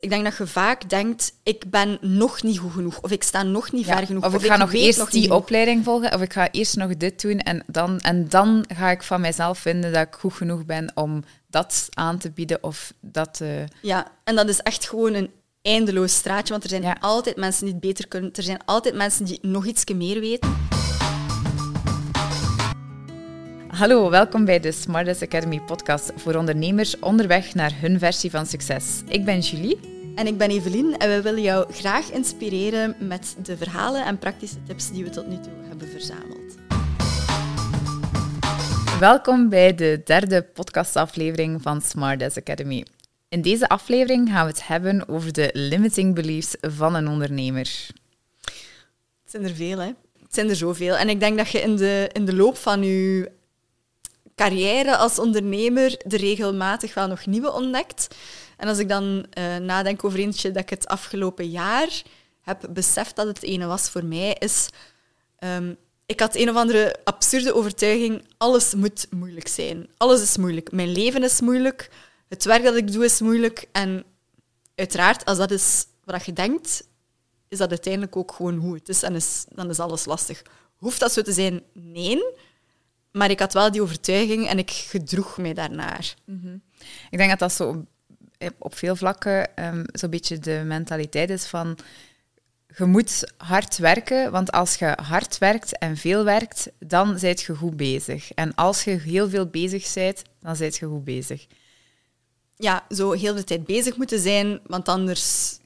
Ik denk dat je vaak denkt, ik ben nog niet goed genoeg, of ik sta nog niet Ja, ver genoeg. Of ik ga nog eerst nog die genoeg. opleiding volgen, of ik ga eerst nog dit doen en dan, en dan ga ik van mijzelf vinden dat ik goed genoeg ben om dat aan te bieden of dat... eh, Ja, en dat is echt gewoon een eindeloos straatje, want er zijn Ja. altijd mensen die het beter kunnen. Er zijn altijd mensen die nog iets meer weten. Hallo, welkom bij de Smartest Academy podcast voor ondernemers onderweg naar hun versie van succes. Ik ben Julie. En ik ben Evelien en we willen jou graag inspireren met de verhalen en praktische tips die we tot nu toe hebben verzameld. Welkom bij de derde podcastaflevering van Smartest Academy. In deze aflevering gaan we het hebben over de limiting beliefs van een ondernemer. Het zijn er veel, hè? Het zijn er zoveel. En ik denk dat je in de, in de loop van je carrière als ondernemer er regelmatig wel nog nieuwe ontdekt. En als ik dan eh, nadenk over eentje dat ik het afgelopen jaar heb beseft dat het ene was voor mij, is... ehm, ik had een of andere absurde overtuiging, alles moet moeilijk zijn. Alles is moeilijk. Mijn leven is moeilijk, het werk dat ik doe is moeilijk. En uiteraard, als dat is wat je denkt, is dat uiteindelijk ook gewoon hoe het is en dan is alles lastig. Hoeft dat zo te zijn? Nee. Maar ik had wel die overtuiging en ik gedroeg mij daarnaar. Ik denk dat dat zo op, op veel vlakken ehm, zo'n beetje de mentaliteit is van je moet hard werken, want als je hard werkt en veel werkt, dan zijt je goed bezig. En als je heel veel bezig bent, dan zijt je goed bezig. Ja, zo heel de tijd bezig moeten zijn, want anders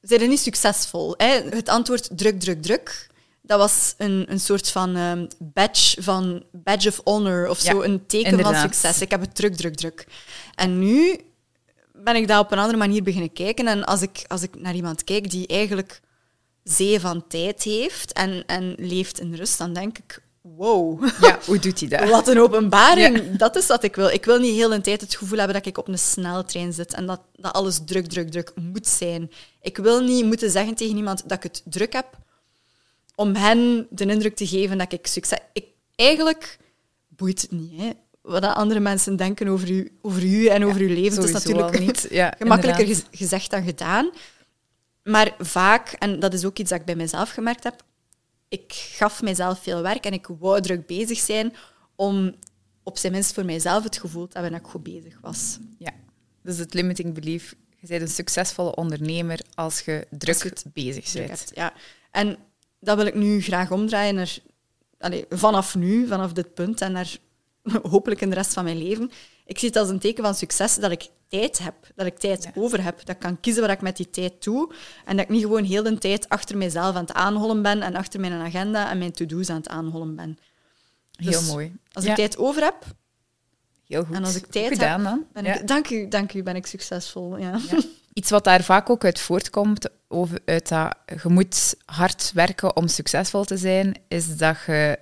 zijn je niet succesvol. Hè? Het antwoord druk, druk, druk, dat was een, een soort van ehm, badge, van badge of honor of Ja, zo, een teken inderdaad. van succes. Ik heb het druk, druk, druk. En nu ben ik daar op een andere manier beginnen kijken. En als ik, als ik naar iemand kijk die eigenlijk zee van tijd heeft en, en leeft in rust, dan denk ik, wow. Ja, hoe doet hij dat? Wat een openbaring. Dat is wat ik wil. Ik wil niet heel de tijd het gevoel hebben dat ik op een sneltrein zit en dat, dat alles druk, druk, druk moet zijn. Ik wil niet moeten zeggen tegen iemand dat ik het druk heb, om hen de indruk te geven dat ik succes... Ik, eigenlijk boeit het niet, hè. Wat dat andere mensen denken over u, over u en over uw leven. Het is natuurlijk niet. Ja, gemakkelijker gez- gezegd dan gedaan. Maar vaak, en dat is ook iets dat ik bij mezelf gemerkt heb, ik gaf mijzelf veel werk en ik wou druk bezig zijn om op zijn minst voor mijzelf het gevoel te hebben dat ik goed bezig was. Ja, dus het limiting belief. Je bent een succesvolle ondernemer als je druk Als je het bezig Druk bent. hebt, ja. En dat wil ik nu graag omdraaien naar, allee, vanaf nu, vanaf dit punt en naar hopelijk in de rest van mijn leven. Ik zie het als een teken van succes dat ik tijd heb, dat ik tijd Ja. over heb, dat ik kan kiezen wat ik met die tijd doe en dat ik niet gewoon heel de tijd achter mezelf aan het aanhollen ben en achter mijn agenda en mijn to-do's aan het aanhollen ben. Heel Dus mooi. Als Ja, ik tijd over heb, heel goed. en als ik tijd gedaan dan. ben Ja. ik, dank u, dank u, ben ik succesvol. Ja. Ja. Iets wat daar vaak ook uit voortkomt, over, uit dat je moet hard werken om succesvol te zijn, is dat, je,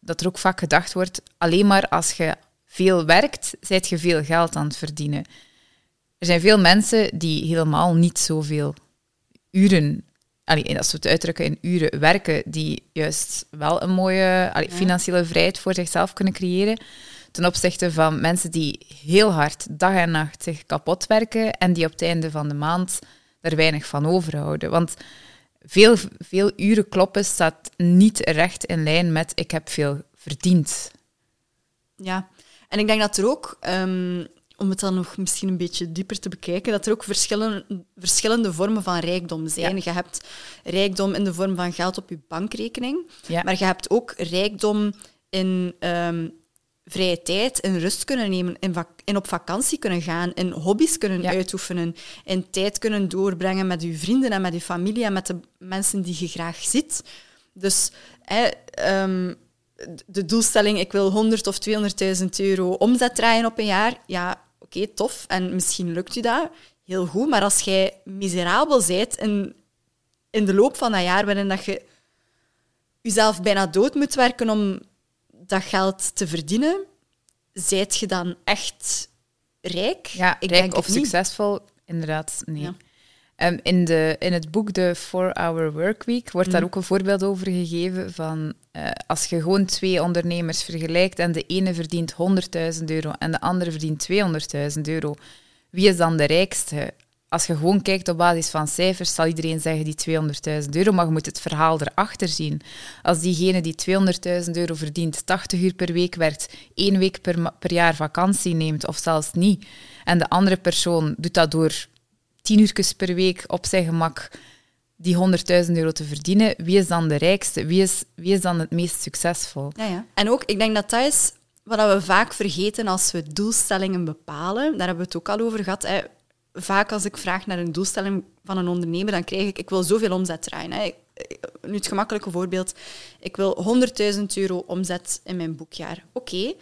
dat er ook vaak gedacht wordt, alleen maar als je veel werkt, zijt je veel geld aan het verdienen. Er zijn veel mensen die helemaal niet zoveel uren, allee, als we het uitdrukken in uren, werken, die juist wel een mooie allee, financiële vrijheid voor zichzelf kunnen creëren ten opzichte van mensen die heel hard dag en nacht zich kapot werken en die op het einde van de maand er weinig van overhouden. Want veel, veel uren kloppen staat niet recht in lijn met ik heb veel verdiend. Ja, en ik denk dat er ook, ehm, om het dan nog misschien een beetje dieper te bekijken, dat er ook verschillende, verschillende vormen van rijkdom zijn. Je hebt rijkdom in de vorm van geld op je bankrekening, Ja. maar je hebt ook rijkdom in ehm, vrije tijd, in rust kunnen nemen, in op vakantie kunnen gaan, in hobby's kunnen Ja. uitoefenen, in tijd kunnen doorbrengen met je vrienden en met je familie en met de mensen die je graag ziet. Dus hè, ehm, de doelstelling, ik wil 100 of 200.000 euro omzet draaien op een jaar, ja, oké, tof. En misschien lukt u dat, heel goed. Maar als jij miserabel bent in, in de loop van dat jaar, waarin dat je jezelf bijna dood moet werken om dat geld te verdienen, zijt je dan echt rijk? Ja, ik rijk denk of succesvol, inderdaad, nee. Ja. Ehm, in, de, in het boek The 4-Hour Workweek wordt daar Mm. ook een voorbeeld over gegeven van eh, als je gewoon twee ondernemers vergelijkt en de ene verdient 100.000 euro en de andere verdient 200.000 euro, wie is dan de rijkste? Als je gewoon kijkt op basis van cijfers, zal iedereen zeggen die 200.000 euro, maar je moet het verhaal erachter zien. Als diegene die 200.000 euro verdient, 80 uur per week werkt, één week per, jaar vakantie neemt, of zelfs niet, en de andere persoon doet dat door 10 uur per week op zijn gemak die 100.000 euro te verdienen, wie is dan de rijkste? Wie is, wie is dan het meest succesvol? Ja, ja. En ook, ik denk dat dat is wat we vaak vergeten als we doelstellingen bepalen. Daar hebben we het ook al over gehad. Hè. Vaak als ik vraag naar een doelstelling van een ondernemer, dan krijg ik, ik wil zoveel omzet draaien. Hè. Nu het gemakkelijke voorbeeld, ik wil 100.000 euro omzet in mijn boekjaar. Oké,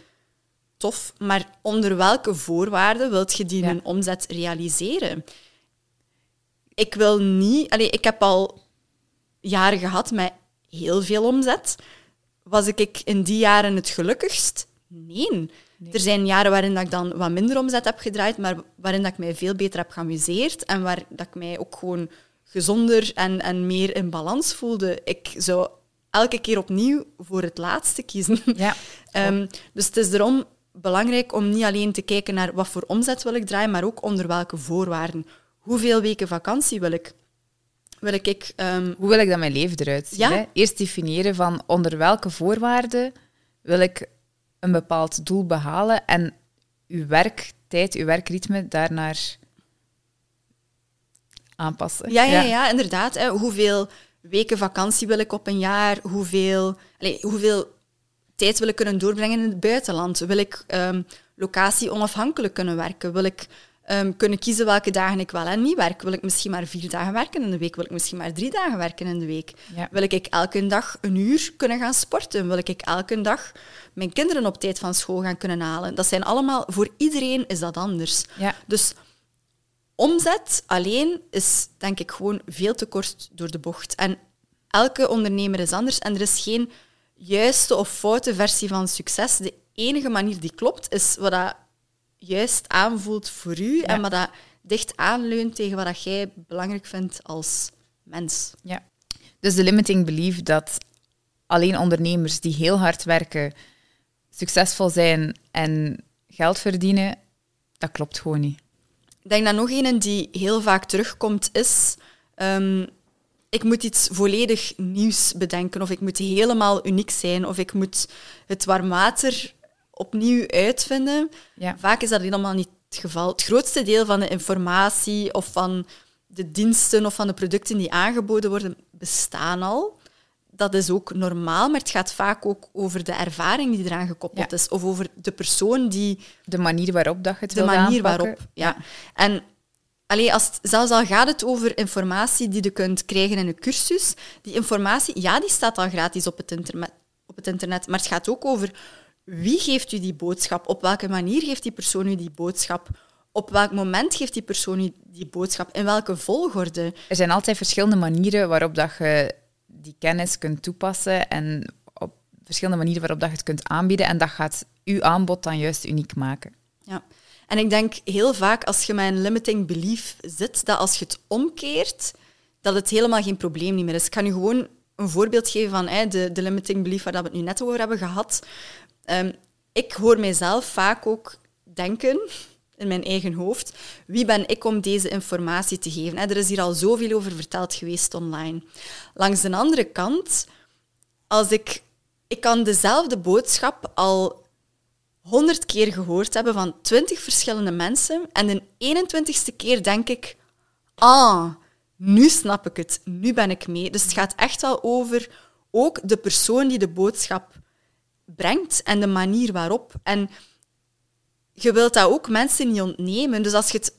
tof, maar onder welke voorwaarden wilt je die ja. omzet realiseren? ik wil niet... Allee, ik heb al jaren gehad met heel veel omzet. Was ik in die jaren het gelukkigst? Nee. Er zijn jaren waarin dat ik dan wat minder omzet heb gedraaid, maar waarin dat ik mij veel beter heb geamuseerd en waar dat ik mij ook gewoon gezonder en, en meer in balans voelde. Ik zou elke keer opnieuw voor het laatste kiezen. Ja. um, dus het is daarom belangrijk om niet alleen te kijken naar wat voor omzet wil ik draaien, maar ook onder welke voorwaarden hoeveel weken vakantie wil ik? Wil ik um... Hoe wil ik dat mijn leven eruit zien? Ja? Eerst definiëren van onder welke voorwaarden wil ik een bepaald doel behalen en uw werktijd, uw werkritme daarnaar aanpassen. Ja, ja, ja. inderdaad. Hè. Hoeveel weken vakantie wil ik op een jaar? Hoeveel, allez, hoeveel tijd wil ik kunnen doorbrengen in het buitenland? Wil ik um, locatie onafhankelijk kunnen werken? Wil ik um, kunnen kiezen welke dagen ik wel en niet werk. Wil ik misschien maar vier dagen werken in de week? Wil ik misschien maar drie dagen werken in de week? Wil ik elke dag een uur kunnen gaan sporten? Wil ik elke dag mijn kinderen op tijd van school gaan kunnen halen? Dat zijn allemaal, voor iedereen is dat anders. Ja. Dus omzet alleen is denk ik gewoon veel te kort door de bocht. En elke ondernemer is anders en er is geen juiste of foute versie van succes. De enige manier die klopt is wat dat juist aanvoelt voor u en wat dat dicht aanleunt tegen wat dat jij belangrijk vindt als mens. Ja. Dus de limiting belief dat alleen ondernemers die heel hard werken, succesvol zijn en geld verdienen, dat klopt gewoon niet. Ik denk dat nog een die heel vaak terugkomt is... Um, ik moet iets volledig nieuws bedenken, of ik moet helemaal uniek zijn, of ik moet het warm water opnieuw uitvinden. Ja. Vaak is dat helemaal niet het geval. Het grootste deel van de informatie of van de diensten of van de producten die aangeboden worden, bestaan al. Dat is ook normaal, maar het gaat vaak ook over de ervaring die eraan gekoppeld is. Of over de persoon die... De manier waarop dat je het De manier waarop, ja. En Allee, als zelfs al gaat het over informatie die je kunt krijgen in een cursus, die informatie, ja, die staat al gratis op het, internet, op het internet, maar het gaat ook over wie geeft u die boodschap? Op welke manier geeft die persoon u die boodschap? Op welk moment geeft die persoon u die boodschap? In welke volgorde? Er zijn altijd verschillende manieren waarop dat je die kennis kunt toepassen en op verschillende manieren waarop dat je het kunt aanbieden. En dat gaat uw aanbod dan juist uniek maken. Ja. En ik denk heel vaak als je met een limiting belief zit, dat als je het omkeert, dat het helemaal geen probleem meer is. Ik kan je gewoon een voorbeeld geven van de, de limiting belief waar we het nu net over hebben gehad. Um, ik hoor mijzelf vaak ook denken in mijn eigen hoofd, wie ben ik om deze informatie te geven? Er is hier al zoveel over verteld geweest online. Langs de andere kant, als ik, ik kan dezelfde boodschap al honderd keer gehoord hebben van twintig verschillende mensen en de 21ste keer denk ik, ah, nu snap ik het, nu ben ik mee. Dus het gaat echt wel over ook de persoon die de boodschap brengt en de manier waarop. En je wilt dat ook mensen niet ontnemen. Dus als je het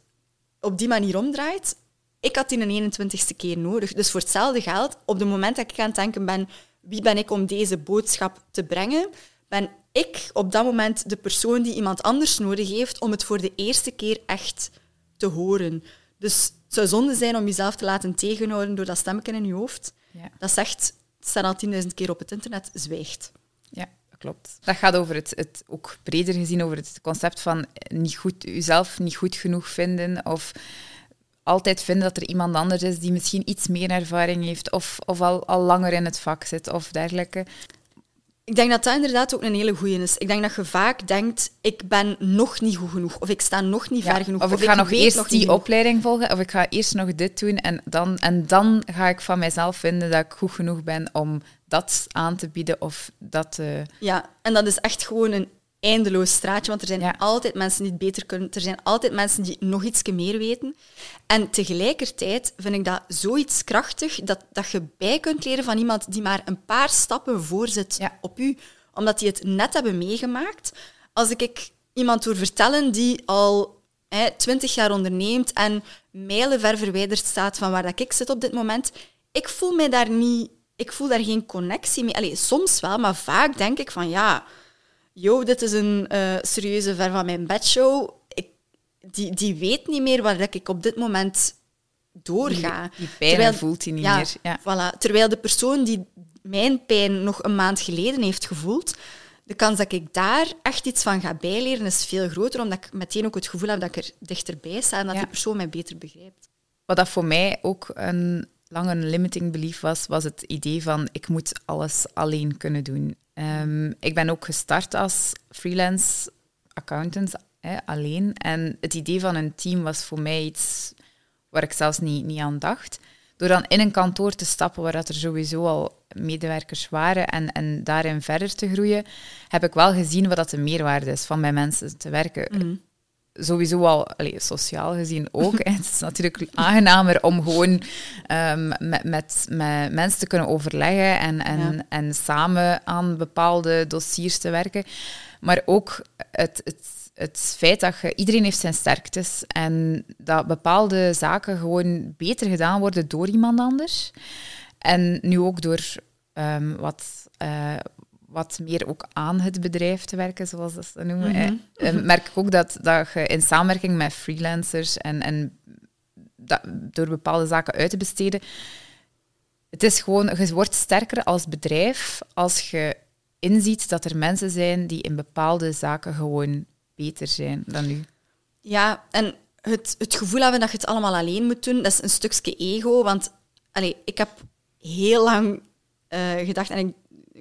op die manier omdraait, ik had die een 21ste keer nodig. Dus voor hetzelfde geld, op het moment dat ik aan het denken ben, wie ben ik om deze boodschap te brengen, ben ik op dat moment de persoon die iemand anders nodig heeft om het voor de eerste keer echt te horen. Dus het zou zonde zijn om jezelf te laten tegenhouden door dat stemmetje in je hoofd. Ja. Dat zegt, het staat al 10.000 keer op het internet, zwijgt. Ja klopt. Dat gaat over het, het, ook breder gezien over het concept van niet goed, jezelf niet goed genoeg vinden of altijd vinden dat er iemand anders is die misschien iets meer ervaring heeft of, of al, al langer in het vak zit of dergelijke. Ik denk dat dat inderdaad ook een hele goeie is. Ik denk dat je vaak denkt, ik ben nog niet goed genoeg, of ik sta nog niet ver genoeg. Of, ik ga nog eerst die opleiding volgen, of ik ga eerst nog dit doen, en dan, en dan ga ik van mijzelf vinden dat ik goed genoeg ben om dat aan te bieden of dat... Uh... Ja, en dat is echt gewoon een eindeloos straatje, want er zijn altijd mensen die het beter kunnen. Er zijn altijd mensen die nog iets meer weten. En tegelijkertijd vind ik dat zoiets krachtig dat, dat je bij kunt leren van iemand die maar een paar stappen voor zit op u, omdat die het net hebben meegemaakt. Als ik iemand hoor vertellen die al twintig jaar onderneemt en mijlen ver verwijderd staat van waar dat ik zit op dit moment, ik voel mij daar niet... Ik voel daar geen connectie mee. Allee, soms wel, maar vaak denk ik van ja yo, dit is een uh, serieuze ver van mijn bedshow. Ik, die, die weet niet meer waar ik op dit moment doorga. Die, pijn terwijl, voelt hij niet meer. Ja. Voilà, terwijl de persoon die mijn pijn nog een maand geleden heeft gevoeld, de kans dat ik daar echt iets van ga bijleren is veel groter, omdat ik meteen ook het gevoel heb dat ik er dichterbij sta en dat die persoon mij beter begrijpt. Wat dat voor mij ook een lang een limiting belief was, was het idee van ik moet alles alleen kunnen doen. Um, ik ben ook gestart als freelance accountant, hè, alleen. En het idee van een team was voor mij iets waar ik zelfs niet, niet aan dacht. Door dan in een kantoor te stappen waar dat er sowieso al medewerkers waren en, en daarin verder te groeien, heb ik wel gezien wat dat de meerwaarde is van bij mensen te werken. Mhm sowieso al allez, sociaal gezien ook. het is natuurlijk aangenamer om gewoon um, met, met, met, mensen te kunnen overleggen en, en, en samen aan bepaalde dossiers te werken. Maar ook het, het, het feit dat je, iedereen heeft zijn sterktes en dat bepaalde zaken gewoon beter gedaan worden door iemand anders. En nu ook door um, wat, uh, wat meer ook aan het bedrijf te werken, zoals dat ze noemen. Mm merk ik ook dat, dat je in samenwerking met freelancers en, en dat, door bepaalde zaken uit te besteden, het is gewoon, je wordt sterker als bedrijf als je inziet dat er mensen zijn die in bepaalde zaken gewoon beter zijn dan u. Ja, en het, het gevoel hebben dat je het allemaal alleen moet doen, dat is een stukje ego. Want allez, ik heb heel lang uh, gedacht, en ik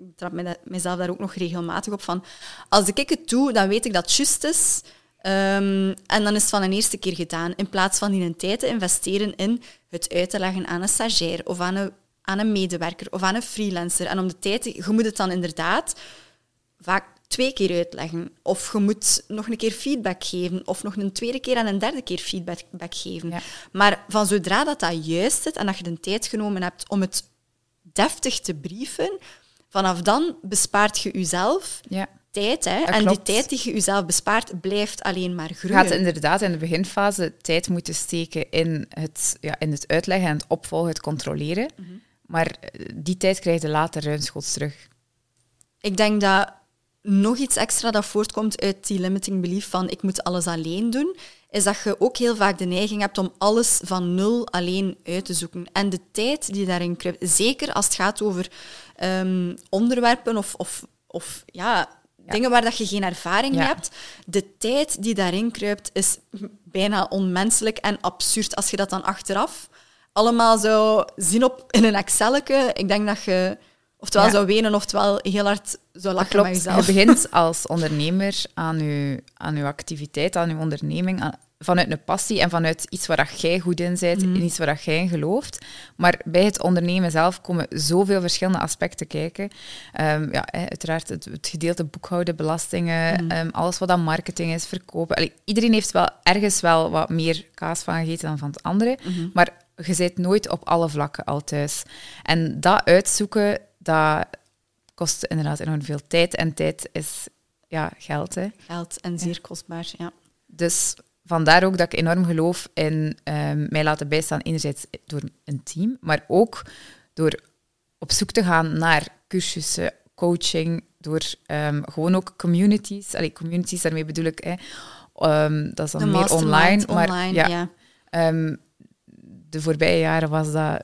ik trap mezelf daar ook nog regelmatig op van, als ik het doe, dan weet ik dat het juist is. Ehm, en dan is het van een eerste keer gedaan. In plaats van in een tijd te investeren in het uit te leggen aan een stagiair of aan een, aan een medewerker of aan een freelancer. En om de tijd, je moet het dan inderdaad vaak twee keer uitleggen. Of je moet nog een keer feedback geven. Of nog een tweede keer en een derde keer feedback geven. Maar van zodra dat, dat juist zit en dat je de tijd genomen hebt om het deftig te brieven, Vanaf dan bespaart je jezelf ja. tijd. Hè? En die tijd die je jezelf bespaart, blijft alleen maar groeien. Je gaat inderdaad in de beginfase tijd moeten steken in het, ja, in het uitleggen en het opvolgen, het controleren. Mhm. Maar eh, die tijd krijg je later ruimschoots terug. Ik denk dat nog iets extra dat voortkomt uit die limiting belief van ik moet alles alleen doen, is dat je ook heel vaak de neiging hebt om alles van nul alleen uit te zoeken. En de tijd die daarin kruipt, zeker als het gaat over um, onderwerpen of, of, of ja, dingen waar dat je geen ervaring mee hebt, de tijd die daarin kruipt is bijna onmenselijk en absurd. Als je dat dan achteraf allemaal zou zien op, in een Excelletje, ik denk dat je oftewel zou wenen, oftewel heel hard zou lachen Klopt. met jezelf. Je begint als ondernemer aan je, aan uw activiteit, aan je onderneming, vanuit een passie en vanuit iets waar jij goed in bent, mm. en iets waar jij in gelooft. Maar bij het ondernemen zelf komen zoveel verschillende aspecten kijken. Um, ja, uiteraard het, het, gedeelte boekhouden, belastingen, mm. alles wat aan marketing is, verkopen. iedereen heeft wel ergens wel wat meer kaas van gegeten dan van het andere. Mm-hmm. Maar je zit nooit op alle vlakken al thuis. En dat uitzoeken, dat kost inderdaad enorm veel tijd. En tijd is ja, geld. Hè. Geld en zeer kostbaar, ja. Dus vandaar ook dat ik enorm geloof in um, mij laten bijstaan, enerzijds door een team, maar ook door op zoek te gaan naar cursussen, coaching, door um, gewoon ook communities. Allee, communities, daarmee bedoel ik, hè, um, dat is dan meer online. Maar online, ja, ja de voorbije jaren was dat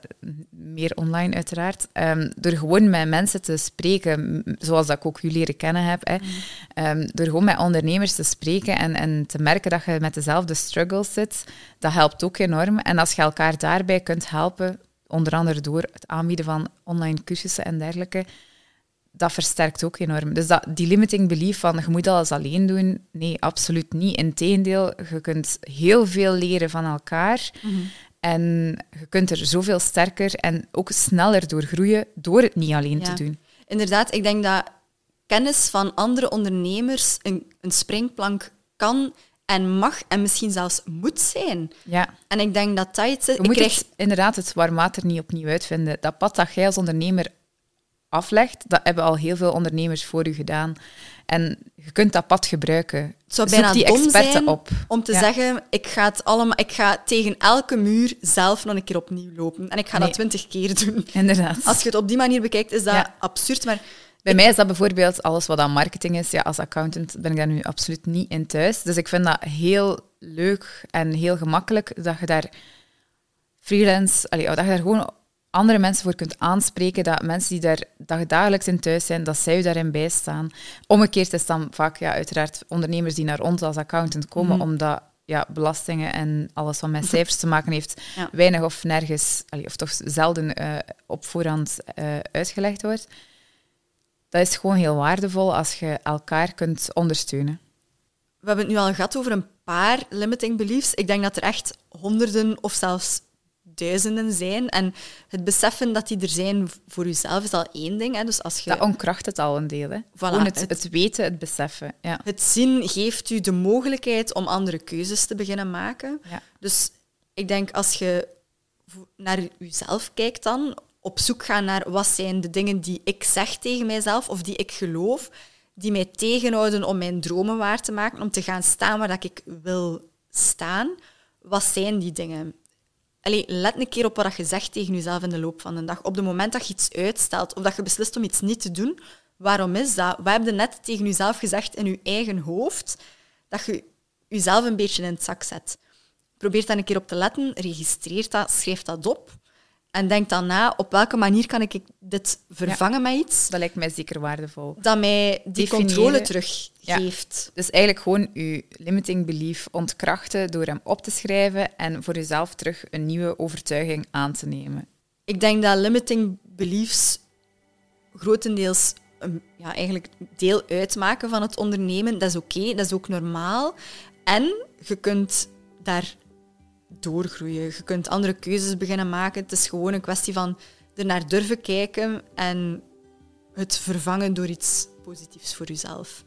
meer online uiteraard. Um, door gewoon met mensen te spreken, zoals dat ik ook jullie leren kennen heb. Hè. Um, door gewoon met ondernemers te spreken en, en te merken dat je met dezelfde struggles zit, dat helpt ook enorm. En als je elkaar daarbij kunt helpen, onder andere door het aanbieden van online cursussen en dergelijke, dat versterkt ook enorm. Dus dat, die limiting belief van je moet alles alleen doen, nee, absoluut niet. Integendeel, je kunt heel veel leren van elkaar. Mhm. En je kunt er zoveel sterker en ook sneller door groeien door het niet alleen Ja. te doen. Inderdaad, ik denk dat kennis van andere ondernemers een, een springplank kan en mag en misschien zelfs moet zijn. Ja, En ik denk dat dat iets je Ik moet krijg, het, inderdaad het warm water niet opnieuw uitvinden. Dat pad dat jij als ondernemer aflegt, dat hebben al heel veel ondernemers voor u gedaan. En je kunt dat pad gebruiken. het zou Zoek die dom experten zijn op. om te Ja. zeggen, ik ga, het allemaal, ik ga tegen elke muur zelf nog een keer opnieuw lopen. En ik ga Nee. dat twintig keer doen. Inderdaad. Als je het op die manier bekijkt, is dat Ja. absurd. Maar Bij mij is dat bijvoorbeeld alles wat aan marketing is. Ja, als accountant ben ik daar nu absoluut niet in thuis. Dus ik vind dat heel leuk en heel gemakkelijk dat je daar freelance, allee, dat je daar gewoon andere mensen voor kunt aanspreken, dat mensen die daar dagelijks in thuis zijn, dat zij je daarin bijstaan. Omgekeerd is dan vaak ja, uiteraard ondernemers die naar ons als accountant komen, Mhm. omdat ja, belastingen en alles wat met cijfers te maken heeft, Ja. weinig of nergens, of toch zelden eh, op voorhand eh, uitgelegd wordt. Dat is gewoon heel waardevol als je elkaar kunt ondersteunen. we hebben het nu al gehad over een paar limiting beliefs. Ik denk dat er echt honderden of zelfs duizenden zijn. En het beseffen dat die er zijn voor jezelf is al één ding. Hè. Dus als je Dat onkracht het al een deel. Hè. Gewoon het, het- het weten, het beseffen. Ja. Het zien geeft u de mogelijkheid om andere keuzes te beginnen maken. Ja. Dus ik denk als je naar jezelf kijkt dan, op zoek gaan naar wat zijn de dingen die ik zeg tegen mijzelf of die ik geloof, die mij tegenhouden om mijn dromen waar te maken, om te gaan staan waar dat ik wil staan. Wat zijn die dingen? Allee, let een keer op wat je zegt tegen jezelf in de loop van de dag. Op het moment dat je iets uitstelt of dat je beslist om iets niet te doen, waarom is dat? Wat heb je net tegen jezelf gezegd in je eigen hoofd dat je jezelf een beetje in het zak zet? Probeer daar een keer op te letten, registreer dat, schrijf dat op en denk dan na op welke manier kan ik dit vervangen met iets Dat lijkt mij zeker waardevol. dat mij die Definiëren. controle teruggeeft. Dus eigenlijk gewoon je limiting belief ontkrachten door hem op te schrijven en voor jezelf terug een nieuwe overtuiging aan te nemen. Ik denk dat limiting beliefs grotendeels een, ja, eigenlijk deel uitmaken van het ondernemen. Dat is oké, dat is ook normaal. En je kunt daar doorgroeien. Je kunt andere keuzes beginnen maken. Het is gewoon een kwestie van er naar durven kijken en het vervangen door iets positiefs voor jezelf.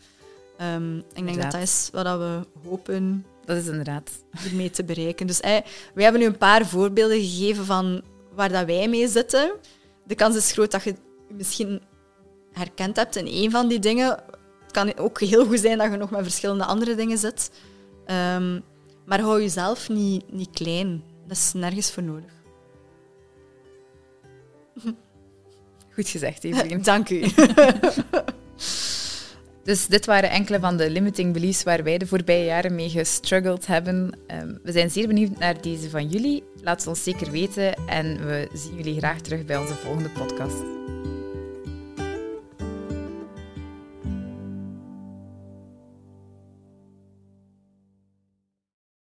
Ehm, ik denk dat Inderdaad. dat is wat we hopen Dat is inderdaad. hiermee te bereiken. Dus wij hebben nu een paar voorbeelden gegeven van waar dat wij mee zitten. De kans is groot dat je misschien herkend hebt in een van die dingen. Het kan ook heel goed zijn dat je nog met verschillende andere dingen zit. Ehm, maar hou jezelf niet, niet klein. Dat is nergens voor nodig. Goed gezegd, Evelien. Dank u. Dus dit waren enkele van de limiting beliefs waar wij de voorbije jaren mee gestruggeld hebben. Ehm, we zijn zeer benieuwd naar deze van jullie. Laat het ons zeker weten en we zien jullie graag terug bij onze volgende podcast.